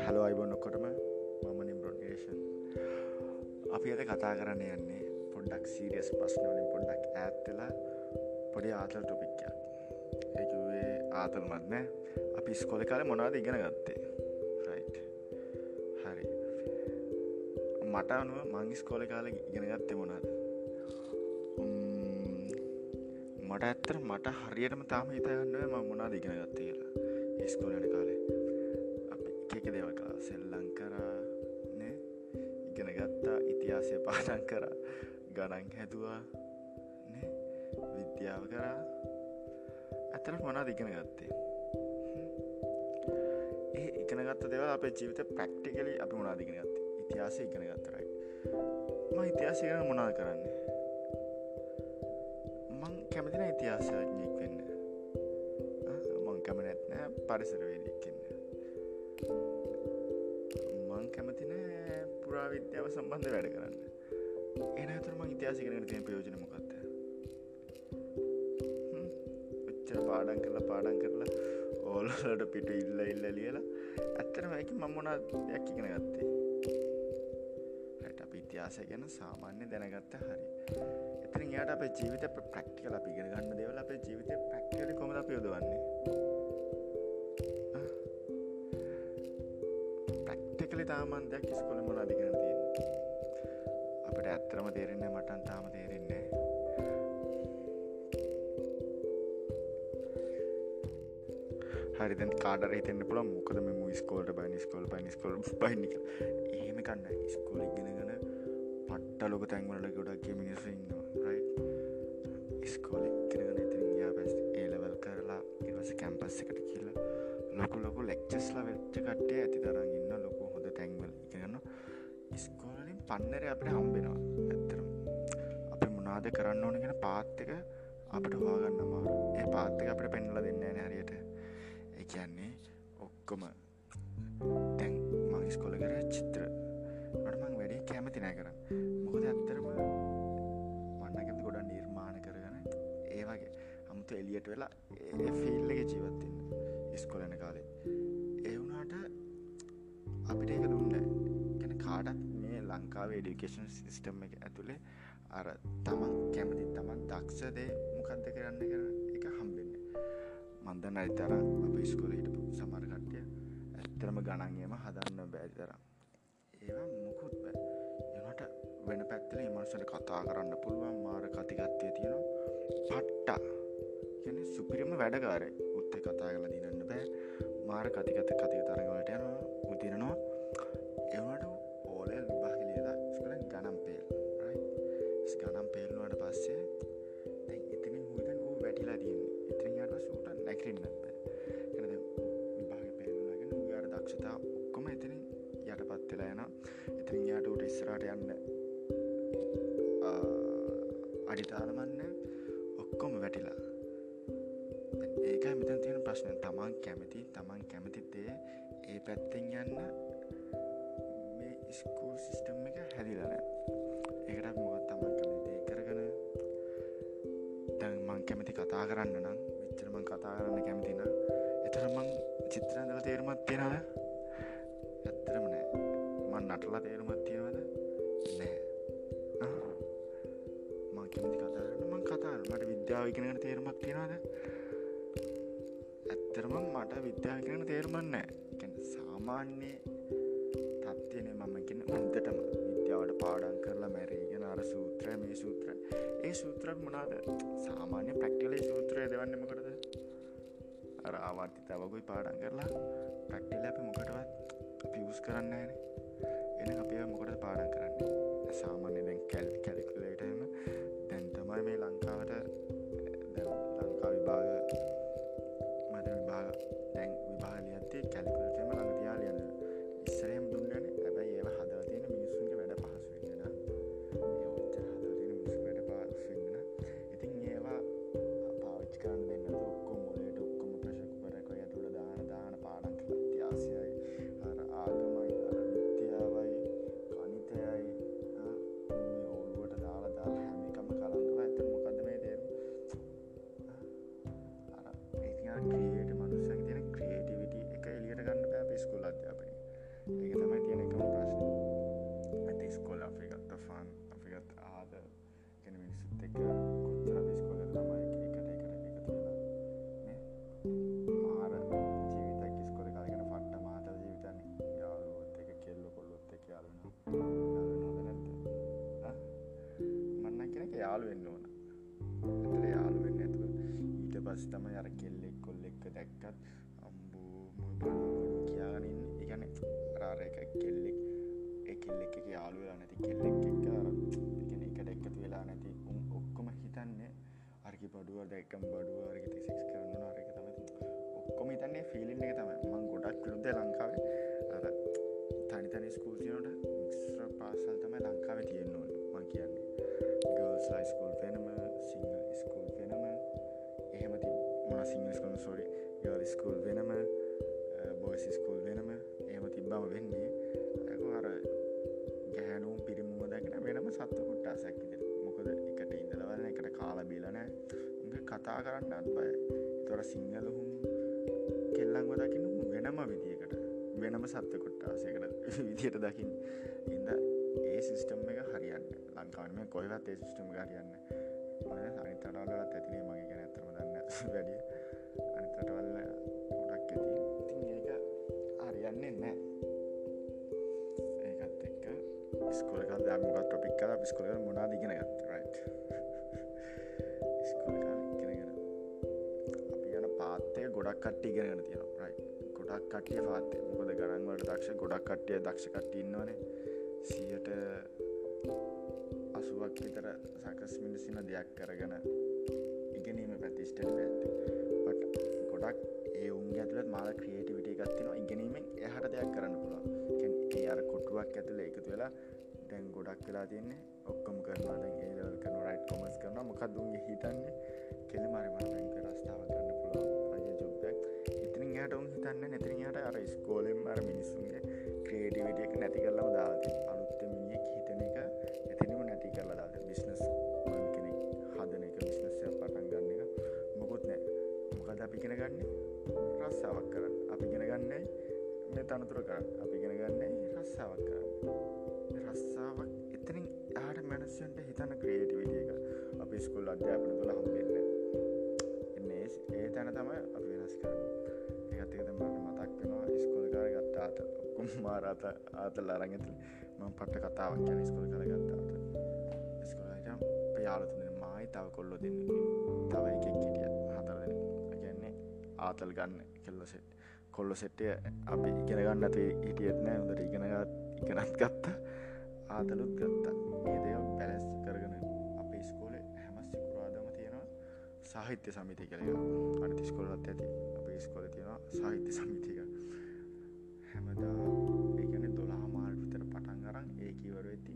Hello අයිබොන්න ඔක්කොටම මම නිම්බ්‍රොඩේෂන් අපි අද කතා කරන්න යන්නේ පොඩ්ඩක් සීරියස් ප්‍රශ්නවලින් පොඩ්ඩක් ඇත්තලා පොඩි ආතල් ටොපික්යක් ඒවේ ආතල් මත්නෑ අපි ස්කොල කාල මොනාද ඉගෙන ගත්තේ හරි මට අනුව මංගි ස්කෝල කාල ඉගෙන ගත්තේ මොනාද මට ඇත්තර මට හරියටම තාම හිතගන්න ම මොනාද ඉගෙන ගත්තේ කියලා. ස්කෝලන කාලේ. අපි එක දේව කලා සෙල්ලං කරා ඉගෙන ගත්තා ඉතිහාසය පාටන් කරා ගණන් හැදවා විද්‍යාව කරා. ඇතර මොනා ඉගෙන ගත්තේ? ඒ ඉගෙනගත්ත දෙව අප ජීවිත ප්‍රක්ටිකලි අපි මොනාදිගෙන ගත්ත? ඉතිහාස ඉගෙන ගත්තරයි ම ඉතිහාසය කරන මොනා කරන්නේ? මං කැමතින ඉතිහාසඥයෙක් වෙන්න. මං කැමනැත්නෑ පරිසරවේදක්කන්න මං කැමතින පුරා විද්‍යාව සම්බන්ධ වැඩ කරන්න. එන තුරම ඉතිහාසි කරන තිය ප්‍රයෝජන මොකක්ද? උච්චර පාඩන් කරලා පාඩන් කරලා ඕල්ලට පිට ඉල්ල ඉල්ල ලියලා ඇත්තරම එක මම්මොනා දෙයක් ඉගෙන ගත්තේ? අප ඉතිහාස ගැන සාමාන්‍ය දැනගත්ත හරි. එතන යාට අප ජීවිත ප්‍රක්ටිකල අපි ගෙන ගන්න දෙවල අප ජීවිත ප්‍රක්ටිකල කොම අප යොදවන්නේ? ප්‍රක්ටිකලි තාමන්දයක් ස්කොල මොනා දිගෙන තියන්න? අපට ඇත්තරම තේරෙන්නේ මටන් තාම තේරෙන්නේ හරිදැන් කාඩර හිතන්න පුළ මොකද මෙම ස්කෝල්ට බයිනි ස්කෝල් පයිනි ස්කෝල් බයිනික එහෙම කන්න ස්කෝල ඉගෙනගෙන පට්ට ලොක තැන්වලට ගොඩක් මිනිස ඉන්නවා රයි ස්කෝල ඉගෙනගෙන ඉතින් යා පැස් ඒලවල් කරලා ඉවස කැම්පස් එකට කියලා ලොකු ලොකු ලෙක්චස්ලා වෙච්ච කට්ටේ ඇති තරන් ඉන්න ලොකු හොඳ තැන්වල ඉගෙන ස්කෝලින් පන්නර අපට හම්බෙනවා ඇත්තරම් අපි මොනාද කරන්න ඕන ගෙන පාත්තක අපට හවාගන්න මාරු ඒ පාත්තක අපට පෙන්ල දෙන්න හරියට. කියන්නේ ඔක්කොම අමුතු එලියට වෙලා ඒ ෆිල්ල එක ජීවත්තින්න ඉස්කොලන කාලේ. ඒ වුනාට අපිට එක දුන්න ගැන කාඩත් මේ ලංකාවේ ඩිකේෂන් සිිස්ටම් එක ඇතුළේ අර තමන් කැමති තමන් දක්ෂදේ මොකක්ද කරන්න කර එක හම්බෙන්න මන්දන්න අරිතර අප ස්කොල හිටපු සමර කට්ටිය ඇත්තරම ගණන්ගේම හදන්න බෑදි තරම්. ඒවා මුකුත් බෑ. එමට වෙන පැත්තල මනුසට කතා කරන්න පුළුවන් මාර කතිගත්තය තියෙනවා. පට්ටා. ගැන සුපිරිම වැඩකාර උත්ත කතා කල දිනන්න බෑ. මාර කතිකත කතික තරගවලට යනවා උතිරනවා එවනට ඕලල් විභාග ලියලා ස්කල ගනම් පේල් ගනම් පේල්නුවට පස්සේ ඉතින හුදන් වූ වැටිලා තියන්නේ. ඉතිරියට සූට නැකරන්න එනද විභාග පේල්ලගෙන උයාට දක්ෂතා ඔක්කොම එතින යට පත්වෙලා යන ඉතින් යාට උට ඉස්සරට යන්න අඩිතාලමන්න ඔක්කොම වැටිලා. ඒකයි මෙතන් තියෙන ප්‍රශ්නය තමන් කැමති තමන් කැමතිත්තේ ඒ පැත්තෙන් යන්න. මේ ස්කූල් සිිස්ටම් එක හැදිලන ඒකට මොකත් තමන් කැමති කරගන. දැන් මං කැමති කතා කරන්න නම් විච්චරමං කතා කරන්න කැමතින එතරමං චිත්‍රන්දල තේරුමත් තියෙනද ඇත්තරම නෑ මන් නටලා තේරුමත් තියෙනවද? නෑ මං කැමති කතාරන්න මං කතාර මට විද්‍යාවිගෙනට තේරුමක් තියෙනවාද? ඇත්තරම මට විද්‍යාවිකෙන තේරුමන්න සාමාන්‍ය තත්වයන මමගෙන උන්දටම විද්‍යාවට පාඩන් කරලා මැරීගෙන අර සූත්‍ර මේ සූත්‍ර ඒ සූත්‍රක් මොනාද සාමාන්‍ය ප්‍රක්ටිලේ සූත්‍රය දෙවන්නමකටද අර ආවර්තිතා වගුයි පාඩන් කරලා. ප්‍රක්ටිල අප මොකටවත් පියස් කරන්න ෑන එන අපේ මොකට පාඩන් කරන්න? සාමාන්‍ය යාළු වෙන්න ඕන. ඇතර යාළු වෙන්න ඇතුව ඊට පස්සේ තමයි අර කෙල්ලෙක් කොල්ලෙක්ව දැක්කත් අම්බෝ කියාගෙන ඉන්න. ඒ කියන්නේ අර එක කෙල්ලෙක් ඒ කෙල්ලෙක් එක යාළු වෙලා නැති කෙල්ලෙක් එක්ක අර කියන්නේ එකට එකතු වෙලා නැති උන් ඔක්කොම හිතන්නේ අරකි බඩුව දැක්කම බඩුව අරකි ටෙක්ස් කරන්න ඕන අර එක තමයි. ඔක්කොම හිතන්නේ ෆීලින් එක තමයි. මම ගොඩක් විරුද්ධ ලංකාවේ අර තනි තනි ස්කූල් තියෙනකොට කතා කරන්නත් බය තොර සිංහලහුම් කෙල්ලංව දකින්න වෙනම විදිකට වෙනම සත්ව කොට්ටාසයකට විදියට දකිින් ඉද ඒ සිිස්ටම් එක හරියන්න ලංකාවනම කොයිවත් ඒ සිිස්ටම හරියන්න අනි තටවලත් ඇතිනේ මගේ ගැන ඇතරම දන්න වැඩිය. අනිතටවල්ල ගොඩක් ඇති. ඉතින් ඒක හරියන්නේ නෑ ඒකත් එක්ක ස්කොලක දමගත් ටොපික් කර පිස්කොල මොනා දිගෙන ගත්ත? රයි් ගොඩක් කට්ටි ඉගෙනගෙන තියෙනවා. රයි ගොඩක් කටිය පාත්තය මොකද ගණන්වලට දක්ෂ ගොඩක් කට්ටිය දක්ෂ කට්ටින්නවනේ සියට අසුවක් විතර සකස් මිනිසින දෙයක් කරගෙන ඉගෙනීම පැතිස්ටට පැත්ති පට ගොඩක් ඒ උන්ගේ ඇතුලත් මාල ක්‍රියේටිවිට එකත්තිනවා ඉගෙනීමෙන් එහට දෙයක් කරන්න පුළුවන්. ඒ අර කොටුවක් ඇතුල එකතු වෙලා දැන් ගොඩක් වෙලා තියන්නේ ඔක්කොම කරනවා. දැන් ඒලවල් කරන රයිට් කොමස් කරන මොකක් දුන්ගේ හිතන්නේ? කෙල මරි මරබැංක රස්ථාව කරන්න පුළුවන්. රජ ජොබ්බැක් ඉතිරින් යට උන් හිතන්න නැතිරින් යට අර ස්කෝලෙන් අර මිනිස්සුන්ගේ ක්‍රේටිවිට එක නැති කරලම දාති අලුත්ත මිනිිය හිතන එක ඇතිනම නැති කරලා දාද බිස්නස් කෙනෙක් හදන එක බිස්නස්ය පටන් ගන්න එක මොකුත් නෑ මොකද අපි ගෙන ගන්න? රස්සාාවක් කරන්න. අපි ගෙන ගන්නයි මේ තනතුර කරන්න. අපි ගෙන ගන්නයි රස්සාාවක් කරන්න. රස්සාාවක් එතනින් ආට මැනස්යන්ට හිතන ක්‍රේටිවිට එක. අපි ස්කුල් අධ්‍යාපන තුළ හම්බෙන්න මාරාත ආතල් අරගෙතුල ම පට්ට කතාවක් කියන ස්කොල කර ගත්තාත ස්කොලට පයාලතුන මයි තව කොල්ලො දෙන්න තව එකෙක් හිටිය. හතරදෙන ගැන්නේ ආතල් ගන්න කෙල්ලොසෙ කොල්ලො සෙට්ටය අපි ඉගෙනගන්න ඇති හිටියත්නෑ හොඳට ඉගෙනගත් ඉගෙනත් ගත්ත. ආතලුත් ගත්තා. ඒ දෙව පැලස් කරගෙන අපේ ස්කෝලේ හැම සිකුරාදම තියෙනවා සාහිත්‍ය සමිති කළය අනති ස්කොලත් ඇති. අපේ ස්කොල තියෙනවා සාහිත්‍ය සමිතික හැමදා ඒගැන දොලා මාල් විතර පටන් අරන් ඒ කිවර ඇති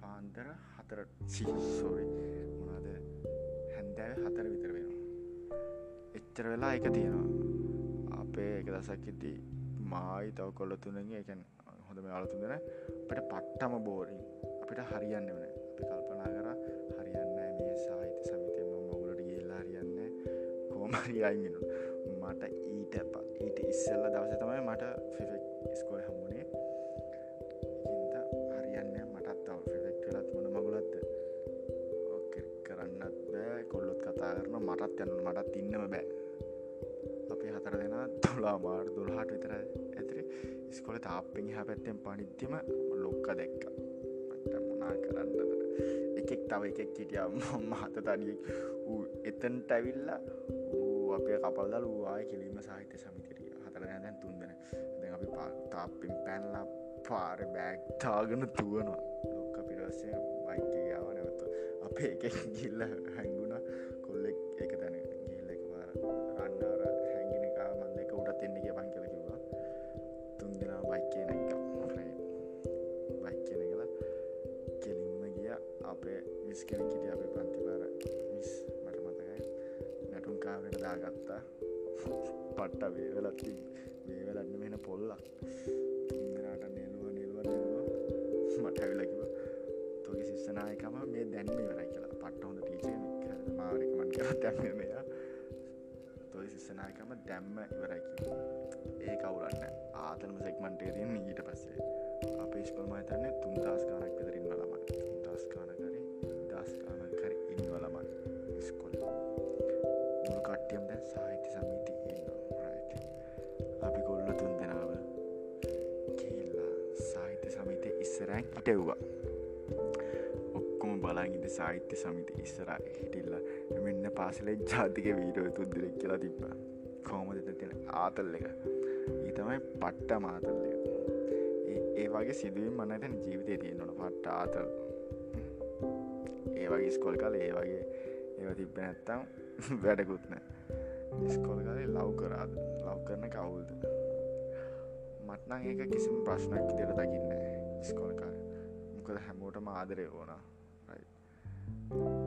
පාන්දර හතර සෝරි මොනාද හැන්දෑව හතර විතර වෙනවා. එච්චර වෙලා එක තියෙනවා. අපේ එක දසක්කිති මායි තව කොල්ල තුනගේ එකැන් හොඳම යාලතුන් දෙන අපට පට්ටම බෝරින් අපිට හරියන්න වන අපි කල්පනා කර හරියන්න මේ සාහිත සමිතයම මොගුලට ගිල්ලා හරියන්න කෝමරියයිමිනු මට ඊට ඊට ඉස්සල්ල දවස තමයි මට ෆිෆෙක් මටත් යන්න මටත් ඉන්නම බෑ. අපි හතර දෙෙන තුලා මාර් දුල්හට විතර ඇතරි. ස්කොල තාපෙන් හ පැත්තෙන් පනිත්‍යම ලොක්ක දැක්ක. මට මොනා කරන්නද? එකෙක් තව එකෙක් හිටිය. මහත තඩියෙක් වූ එතන්ට ඇවිල්ලා ඌ අපේ කපල්දල් වූවාය කිලීම සාහිත්‍ය සමිතිරිය හතර දැන් තුන්දෙන දැ අපි තාපෙන් පැන්ලා පාර බෑග් තාගන තුවනවා ලොක්ක පිරස්සේ බයිකයාව නැවත අපේ එක ගිල්ල හැංගුණ මන්ද එක උඩත් එන්න කිය පන් කල කිවා තුන් දෙනා බයිකේ නැක්ක බයික් කියන කියලා කෙලින්ම ගිය. අපේ මිස් කෙනෙක් හිටිය අපේ පන්තිපාර මිස් මට මතකයි. නැටුම් කාවට දාගත්තා. පට්ට වේවලත් වේවලන්න වෙන පොල්ලක්. ඉදරට නෙලුව නිල්ව නිල්ව මට ඇවිලකිව තොගේ ශිස්සනායකම මේ දැන්ම වරයි කියලා. පට්ට හොඳ ටීච මාරිකමන් කර තැම මෙයා තොයි ශිස්සනායකම දැම්ම ඉවරැකි ඒ කවුරන්න ආතල්ම සෙක්මන්ටේ තියන්න ඊට පස්සේ. අපේ ස්කොල්ම තන්න තුන්දස් ගානක් විතරින් වලමන් තුන්දස් කානකරේ දස් කාන කර ඉන්නවලමන් ස්කොල් මුළු කට්ටියම් දැන් සාහිත්‍ය සමීති ඉන්න අපි කොල්ල තුන් දෙනාව කියල්ලා සාහිත්‍ය සමිතය ඉස්සරැන් හිටව්වා. ඔක්කොම බලගිට සාහිත්‍ය සමිති ඉස්සර හිටිල්ල. මෙන්න පාසලේ ජාතික වීඩෝ තුද්දරෙක් කියලා තිබ්බ. කෝමද තියෙන ආතල් එක? ඊතමයි පට්ට මාතල්ල ඒ වගේ සිදුවීම් මනට ජීවිතය තියෙන්න්නන පට්ට ආතල්. ඒ වගේ ස්කොල් කල ඒ වගේ ඒව තිබ්බ නැත්තම් වැඩකුත්න ස්කොල් කලේ ලව් කරාද? ලව් කරන කවුල්ද? මටනං ඒක කිසිම ප්‍රශ්නක් ඉදිර දකින්න ස්කොල් කාල. මොකද හැමෝටම ආදරය ඕනා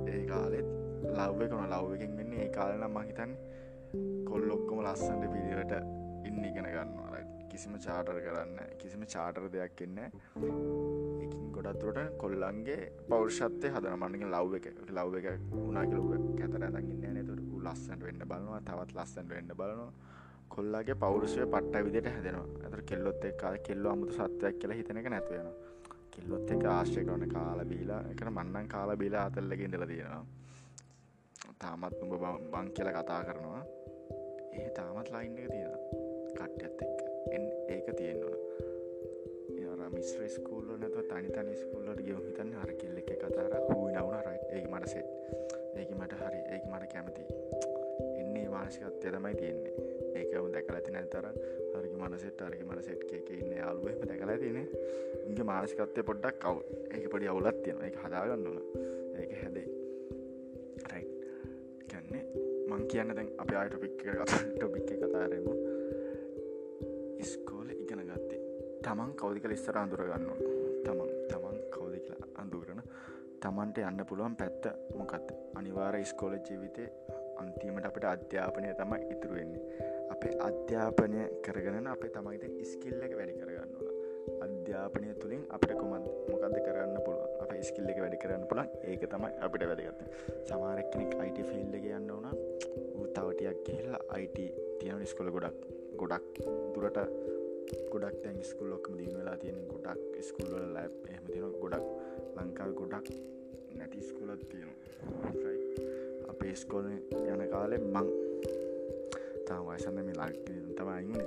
ඒ කාලෙත් ලව්ව කොන ලව්වකින් වෙන්න ඒ කාලන මහිතන් කොල් ඔක්කොම ලස්සන්ට පිළිවට ඉන්න ඉගෙන ගන්නවා. කිසිම චාටර් කරන්න කිසිම චාටර් දෙයක් එන්න එකින් ගොඩත්තුරට කොල්ලන්ගේ පෞර්ෂත්ය හදන මන්නගේ ලව් එක. ලව් එක උනාගලුව කැතර දකින්න නතුර ලස්සට වෙන්න බලනවා. තවත් ලස්සට වෙන්න බලනවා. කොල්ලාගේ පෞරුෂය පට්ට විදිට හැදෙනවා. ඇතර කෙල්ලොත් එක්කා කෙල්ල අමුතු සත්වයක් කියලා හිතන එක නැත්වෙනවා කෙල්ලොත් එක ආශ්‍රය කරන කාල බීලා. එකට මන්නන් කාල බීලා අතල්ලක ඉඳල තියෙනවා. තාමත් උඹ බං කියල කතා කරනවා. ඒ තාමත් ලයින් එක තියෙන කට්්‍යත් එක්ක. එන් ඒක තියෙන්න්නන මිස්්‍ර ස්කූල්ල නැතුව තනි තනි ස්කුල්ලට ගියව හිතන්න හර කෙල්ල එක කතාර හූ නවුන රයි ඒ මට සෙට් ඒක මට හරි. ඒක මට කැමති එන්නේ මානසිකත්වය තමයි තියෙන්නේ. ඒකම දැකල ඇති නැතර හරි මනසෙට අරග මනසෙට් එක ඉන්න. යාලුවම දැකලා තින ඉගේ මානසිකත්වය පොඩ්ඩක් කව් ඒක පොඩි අවුලත් තියෙන එක හදාගන්නන ඒක හැදේ රයි කැන්නේ මං කියන්න දැන් අප අයට පික් ටොපික් කතාරමු ඉස්කෝල ඉගෙන ගත්තේ. තමන් කවදි කළ ඉස්සර අඳුරගන්න තමන් තමන් කවදි කියලා අඳුරන. තමන්ට යන්න පුළුවන් පැත්ත මොකත් අනිවාර ඉස්කෝල ජීවිතය අන්තිමට අපට අධ්‍යාපනය තමයි ඉතුරුවෙන්නේ අපේ අධ්‍යාපනය කරගන අපේ තමයිත ඉස්කිල්ල එක වැඩි කරගන්න ඕන. අධ්‍යාපනය තුළින් අපට කොමත් මොකක්ද කරන්න පුළුව අප ස්කිල්ල එක වැඩි කරන්න පුළන් ඒක තමයි අපිට වැදගත්ත සමාරක් කෙනෙක් අයිට ෆිල්ඩ යන්න ඕන තවටයක් කියල්ලා අයිට තියෙන ස්කොල ගොඩක් ගොඩක් දුරට ගොඩක් තැන් ස්කුල් ලොක්ම දීම වෙලා තියෙන ගොඩක් ස්කුල්ල ලැබ් එහම තියෙන ගොඩක් ලංකාව ගොඩක් නැති ස්කුලත් තියෙනවා. අපේ ස්කොල යන කාලෙ මං තාම වයසන්න මේ ලක් තමයින්නේ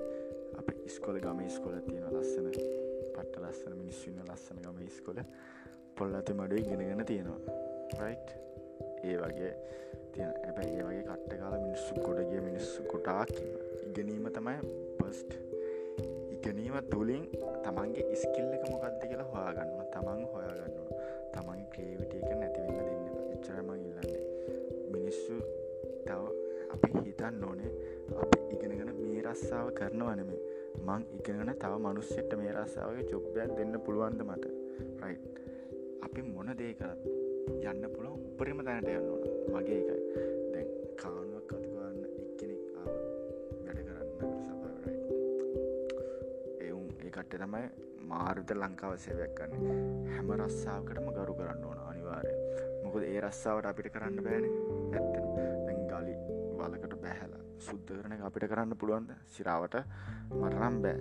අප ඉස්කොල ගම ස්කොල තියෙන ලස්සන පට්ට ලස්සන මිනිස්වන්න ලස්සන ගම ස්කොල පොල් ඇති මඩුව ඉගෙනගෙන තියෙනවා. රයි් ඒ වගේ තියෙන. ඇබැයි ඒ වගේ කට්ට කාල මිනිස්සු ගොඩගිය මිනිස්සු කොටාක් ඉගෙනීම තමයි පස්ට් ඉගෙනීම තුළින් තමන්ගේ ඉස්කිල්ල එක මොකක්ද කියලා හොයාගන්න තමන් හොයාගන්නවා තමන් ක්‍රේවිටිය එක නැතිවෙන්න දෙන්න එච්චරම ඉල්ලන්නේ. මිනිස්සු තව අපි හිතන්න ඕනේ අපි ඉගෙනගෙන මේ රස්සාාව කරනවනමේ මං ඉගෙනගෙන තව මනුස්සෙට මේ රස්සාාවගේ චොබ්බයක් දෙන්න පුළුවන්ද මට? රයි් අපි මොන දේ කරත් යන්න පුළුවන් උපරිම තැනට යන්න ඕන. මගේ එකයි. දැන් කානුවක් කතුගන්න එක්කෙනෙක් ආව වැඩ කරන්න සපරයි එවුම් ඒකට තමයි මාර්ත ලංකාව සේවයක් කන්න හැම රස්සාාවකටම ගරු කරන්න ඕන අනිවාරය මොකද ඒ රස්සාාවට අපිට කරන්න බෑන. ඇත්තන දැන් ගලි වලකට බැහැලා සුද්ධ කරන අපිට කරන්න පුළුවන්ද? සිරාවට මටනම් බෑ.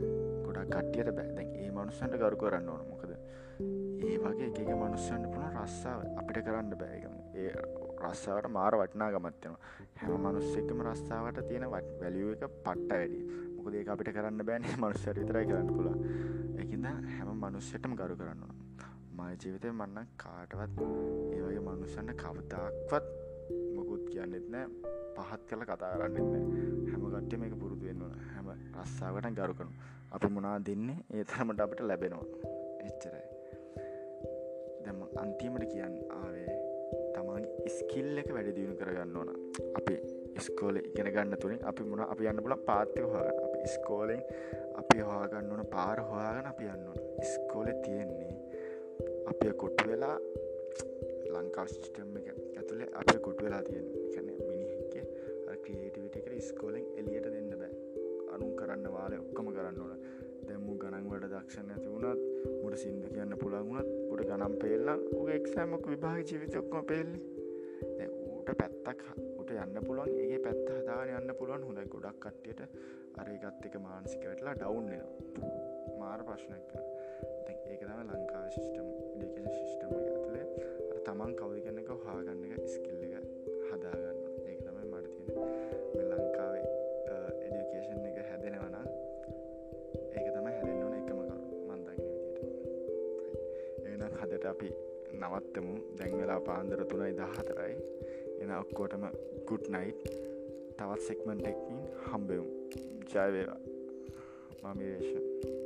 ගොඩක් කට්ටියට බෑ. දැන් ඒ මනුස්සන්ට ගරු කරන්න ඕන මොකද? ඒ වගේ එක මනුස්සන්න පුුණ රස්සාාව අපිට කරන්න බෑගම ඒ රස්සාාවට මාර වටනා ගමත්යනවා හැම මනුස්සෙක්කම රස්සාාවට තියෙන වට වැලිුව එක පට්ට වැඩි මොකද ඒ අපිට කරන්න බෑනේ මනුස්සර විතරයි කරන්න පුලා එකද හැම මනුස්සයටම ගරු කරන්න මය ජීවිතය මන්න කාටවත් ඒවගේ මනුස්සන්න කවතාක්වත් මොකුත් කියන්නෙත් නෑ. පහත් කල කතා කරන්නන්න හැම කට්ටය මේක පුරුදු වෙන්න හැම රස්සාාවට ගරු කනු අපි මොනා දෙන්නේ? ඒ තරමට අපට ලැබෙනවා. එච්චරයි. දැම අන්තිමට කියන්න ආවේ තමන් ස්කිල් එක වැඩි දියුණු කරගන්න ඕන. අපි ස්කෝල ඉගෙන ගන්න තුළින් අපි මුණ අපි යන්න පුල පාත්‍ය හොගන්න අපි ස්කෝලෙන් අපි හවාගන්න ඕන පාර හොයාගෙන අපි යන්න ඕන. ස්කෝල තියෙන්නේ අපිය කොට්ටු වෙලා ලංකාව සිිටම් එක ඇතුළේ අප කොට්ටු වෙලා තියෙන එකන ක්‍රියේටිවිට එක ස්කෝලෙන් එලියට දෙන්න බෑ. අනුම් කරන්න වාලය ඔක්කම කරන්න ඕන. දැම්මු ගණන්වට දක්ෂණ ඇති වුණත් මුට සිින්දු කියන්න පුළන්ගුණත් උට ගනම් පෙල්ලා උග එක්සෑමක විභාග ජීවිත ඔක්කොම පෙල්ලි ඌට පැත්තක් උට යන්න පුළුවන් ඒ පැත්ත හදාන යන්න පුළුවන්. හොඳයි ගොඩක් කට්ටියට අරගත් එක මානසික වැටලා ඩවන්නවා මාර ප්‍රශ්නයක් ඒක තම ලංකාව ශිෂ්ටම් ඩිකේෂ ශිෂ්ටම ඇතුලේ. තමන් කවදි කන්න එක හාගන්න එක ස්කිල්ල අපි නවත්තමු. දැන්වෙලා පාන්දර තුනයි දහතරයි. එන ඔක්කෝටම ගුඩ් නයිට් තවත් සෙක්මන්ට එකින් හම්බෙවුම් ජයවේවා මමිවේශ